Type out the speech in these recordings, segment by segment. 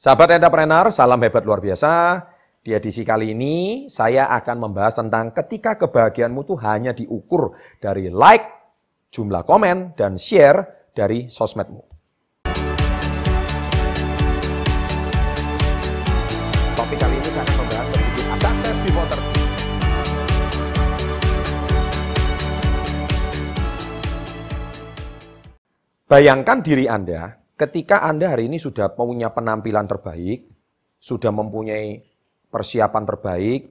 Sahabat entrepreneur, salam hebat luar biasa. Di edisi kali ini, saya akan membahas tentang ketika kebahagiaanmu itu hanya diukur dari like, jumlah komen, dan share dari sosmedmu. Topik kali ini saya akan membahas sedikit sukses pivoter. Bayangkan diri Anda ketika Anda hari ini sudah punya penampilan terbaik, sudah mempunyai persiapan terbaik,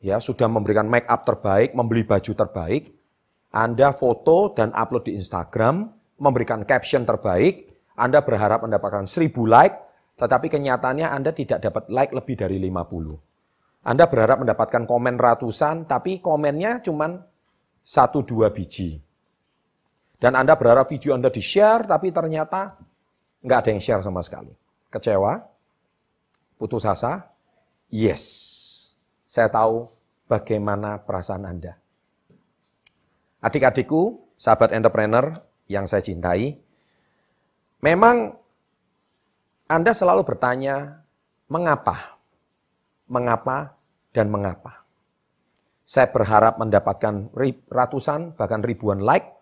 ya sudah memberikan make up terbaik, membeli baju terbaik, Anda foto dan upload di Instagram, memberikan caption terbaik, Anda berharap mendapatkan 1000 like, tetapi kenyataannya Anda tidak dapat like lebih dari 50. Anda berharap mendapatkan komen ratusan, tapi komennya cuma satu dua biji. Dan Anda berharap video Anda di-share, tapi ternyata nggak ada yang share sama sekali. Kecewa? Putus asa? Yes, saya tahu bagaimana perasaan Anda. Adik-adikku, sahabat entrepreneur yang saya cintai, memang Anda selalu bertanya, mengapa? Mengapa dan mengapa? Saya berharap mendapatkan ratusan, bahkan ribuan like,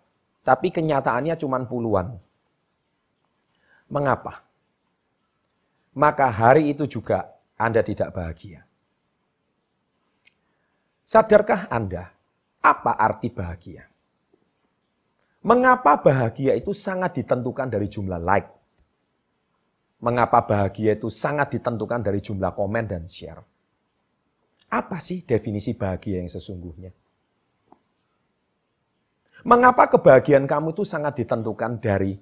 tapi kenyataannya cuma puluhan. Mengapa? Maka hari itu juga anda tidak bahagia. Sadarkah Anda apa arti bahagia? Mengapa bahagia itu sangat ditentukan dari jumlah like? Mengapa bahagia itu sangat ditentukan dari jumlah komen dan share? Apa sih definisi bahagia yang sesungguhnya? Mengapa kebahagiaan kamu itu sangat ditentukan dari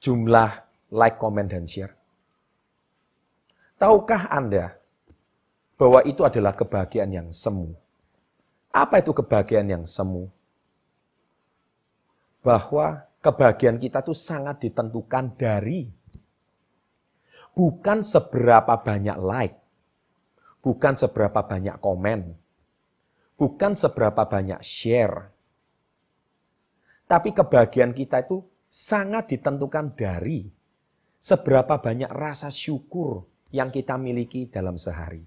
jumlah like, komen, dan share? Tahukah Anda bahwa itu adalah kebahagiaan yang semu? Apa itu kebahagiaan yang semu? Bahwa kebahagiaan kita itu sangat ditentukan dari bukan seberapa banyak like, bukan seberapa banyak komen, bukan seberapa banyak share. Tapi kebahagiaan kita itu sangat ditentukan dari seberapa banyak rasa syukur yang kita miliki dalam sehari.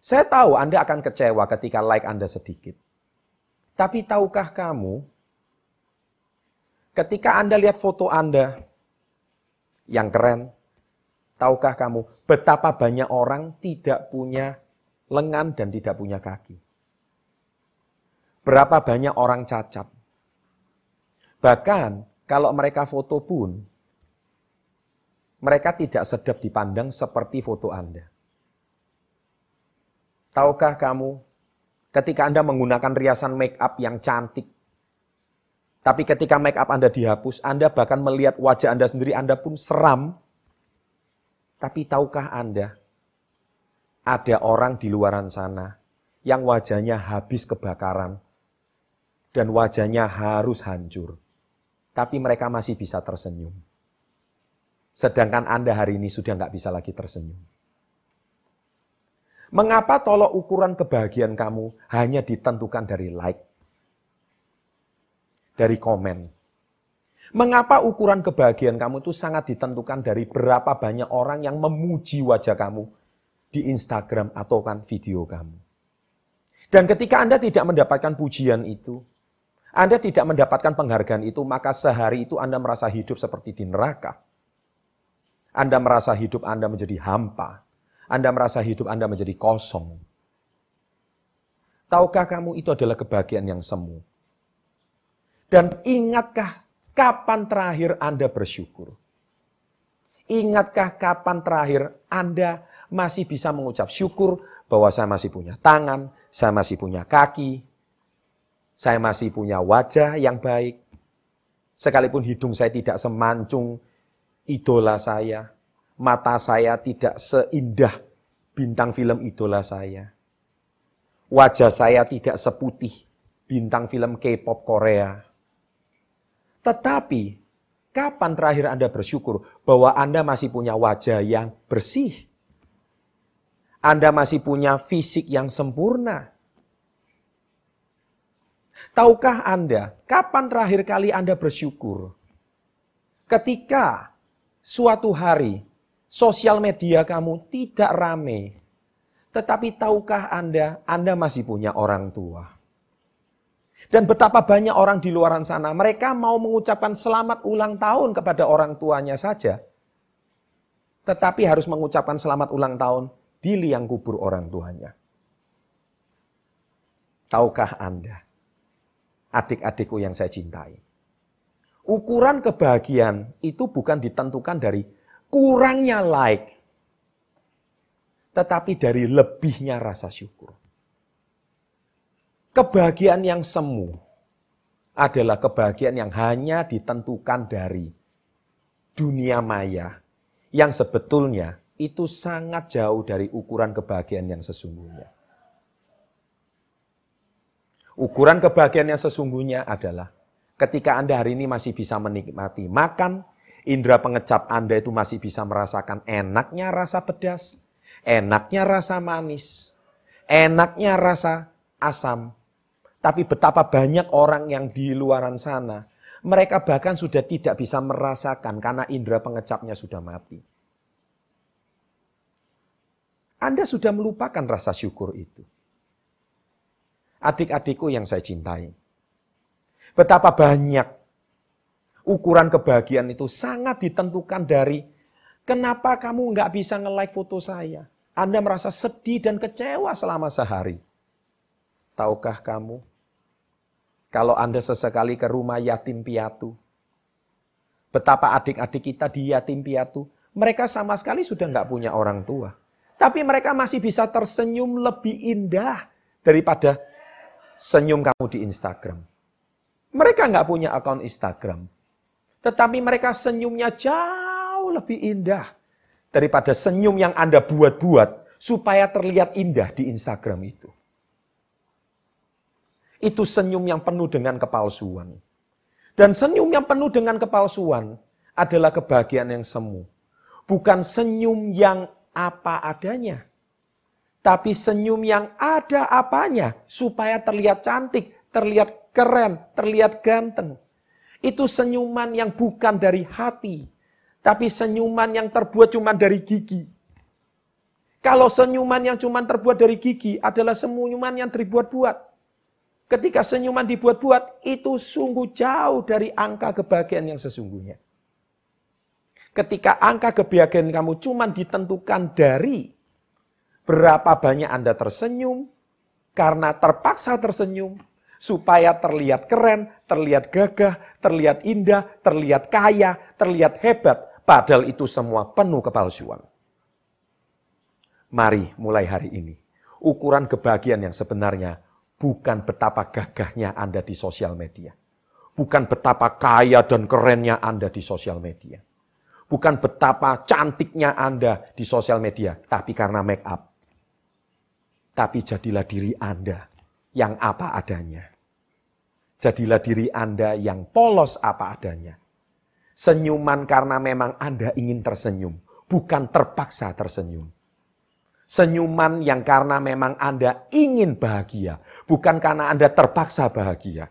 Saya tahu Anda akan kecewa ketika like Anda sedikit. Tapi tahukah kamu, ketika Anda lihat foto Anda yang keren, tahukah kamu betapa banyak orang tidak punya lengan dan tidak punya kaki? Berapa banyak orang cacat? Bahkan kalau mereka foto pun, mereka tidak sedap dipandang seperti foto Anda. Tahukah kamu, ketika Anda menggunakan riasan make up yang cantik, tapi ketika make up Anda dihapus, Anda bahkan melihat wajah Anda sendiri, Anda pun seram. Tapi tahukah Anda, ada orang di luaran sana yang wajahnya habis kebakaran dan wajahnya harus hancur. Tapi mereka masih bisa tersenyum. Sedangkan Anda hari ini sudah nggak bisa lagi tersenyum. Mengapa tolok ukuran kebahagiaan kamu hanya ditentukan dari like? Dari komen. Mengapa ukuran kebahagiaan kamu itu sangat ditentukan dari berapa banyak orang yang memuji wajah kamu di Instagram atau kan video kamu. Dan ketika Anda tidak mendapatkan pujian itu, Anda tidak mendapatkan penghargaan itu, maka sehari itu Anda merasa hidup seperti di neraka. Anda merasa hidup Anda menjadi hampa. Anda merasa hidup Anda menjadi kosong. Tahukah kamu itu adalah kebahagiaan yang semu? Dan ingatkah kapan terakhir Anda bersyukur? Ingatkah kapan terakhir Anda masih bisa mengucap syukur bahwa saya masih punya tangan, saya masih punya kaki, saya masih punya wajah yang baik. Sekalipun hidung saya tidak semancung idola saya. Mata saya tidak seindah bintang film idola saya. Wajah saya tidak seputih bintang film K-pop Korea. Tetapi, kapan terakhir Anda bersyukur bahwa Anda masih punya wajah yang bersih? Anda masih punya fisik yang sempurna? Tahukah Anda kapan terakhir kali Anda bersyukur? Ketika suatu hari sosial media kamu tidak rame, tetapi tahukah Anda, Anda masih punya orang tua. Dan betapa banyak orang di luar sana, mereka mau mengucapkan selamat ulang tahun kepada orang tuanya saja. Tetapi harus mengucapkan selamat ulang tahun di liang kubur orang tuanya. Tahukah Anda, adik-adikku yang saya cintai, ukuran kebahagiaan itu bukan ditentukan dari kurangnya like, tetapi dari lebihnya rasa syukur. Kebahagiaan yang semu adalah kebahagiaan yang hanya ditentukan dari dunia maya yang sebetulnya itu sangat jauh dari ukuran kebahagiaan yang sesungguhnya. Ukuran kebahagiaan yang sesungguhnya adalah ketika Anda hari ini masih bisa menikmati makan, indera pengecap Anda itu masih bisa merasakan enaknya rasa pedas, enaknya rasa manis, enaknya rasa asam. Tapi betapa banyak orang yang di luaran sana, mereka bahkan sudah tidak bisa merasakan karena indera pengecapnya sudah mati. Anda sudah melupakan rasa syukur itu adik-adikku yang saya cintai. Betapa banyak ukuran kebahagiaan itu sangat ditentukan dari kenapa kamu nggak bisa nge-like foto saya. Anda merasa sedih dan kecewa selama sehari. Tahukah kamu, kalau Anda sesekali ke rumah yatim piatu, betapa adik-adik kita di yatim piatu, mereka sama sekali sudah nggak punya orang tua. Tapi mereka masih bisa tersenyum lebih indah daripada senyum kamu di Instagram. Mereka nggak punya akun Instagram. Tetapi mereka senyumnya jauh lebih indah daripada senyum yang Anda buat-buat supaya terlihat indah di Instagram itu. Itu senyum yang penuh dengan kepalsuan. Dan senyum yang penuh dengan kepalsuan adalah kebahagiaan yang semu. Bukan senyum yang apa adanya. Tapi senyum yang ada apanya supaya terlihat cantik, terlihat keren, terlihat ganteng. Itu senyuman yang bukan dari hati, tapi senyuman yang terbuat cuma dari gigi. Kalau senyuman yang cuma terbuat dari gigi adalah senyuman yang terbuat-buat. Ketika senyuman dibuat-buat, itu sungguh jauh dari angka kebahagiaan yang sesungguhnya. Ketika angka kebahagiaan kamu cuma ditentukan dari Berapa banyak Anda tersenyum karena terpaksa tersenyum supaya terlihat keren, terlihat gagah, terlihat indah, terlihat kaya, terlihat hebat, padahal itu semua penuh kepalsuan. Mari mulai hari ini, ukuran kebahagiaan yang sebenarnya bukan betapa gagahnya Anda di sosial media. Bukan betapa kaya dan kerennya Anda di sosial media. Bukan betapa cantiknya Anda di sosial media, tapi karena make up tapi jadilah diri Anda yang apa adanya. Jadilah diri Anda yang polos apa adanya. Senyuman karena memang Anda ingin tersenyum, bukan terpaksa tersenyum. Senyuman yang karena memang Anda ingin bahagia, bukan karena Anda terpaksa bahagia.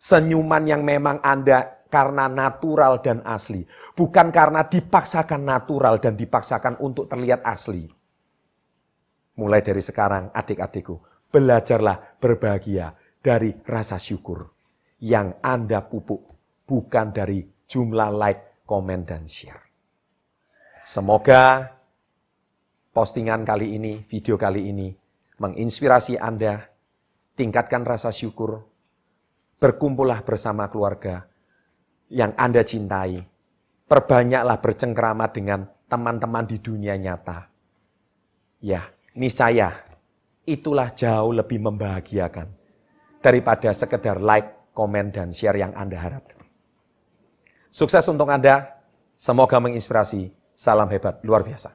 Senyuman yang memang Anda karena natural dan asli, bukan karena dipaksakan natural dan dipaksakan untuk terlihat asli. Mulai dari sekarang adik-adikku, belajarlah berbahagia dari rasa syukur yang Anda pupuk, bukan dari jumlah like, komen, dan share. Semoga postingan kali ini, video kali ini, menginspirasi Anda, tingkatkan rasa syukur, berkumpullah bersama keluarga yang Anda cintai, perbanyaklah bercengkrama dengan teman-teman di dunia nyata. Ya, niscaya itulah jauh lebih membahagiakan daripada sekedar like, komen, dan share yang Anda harapkan. Sukses untuk Anda, semoga menginspirasi. Salam hebat, luar biasa.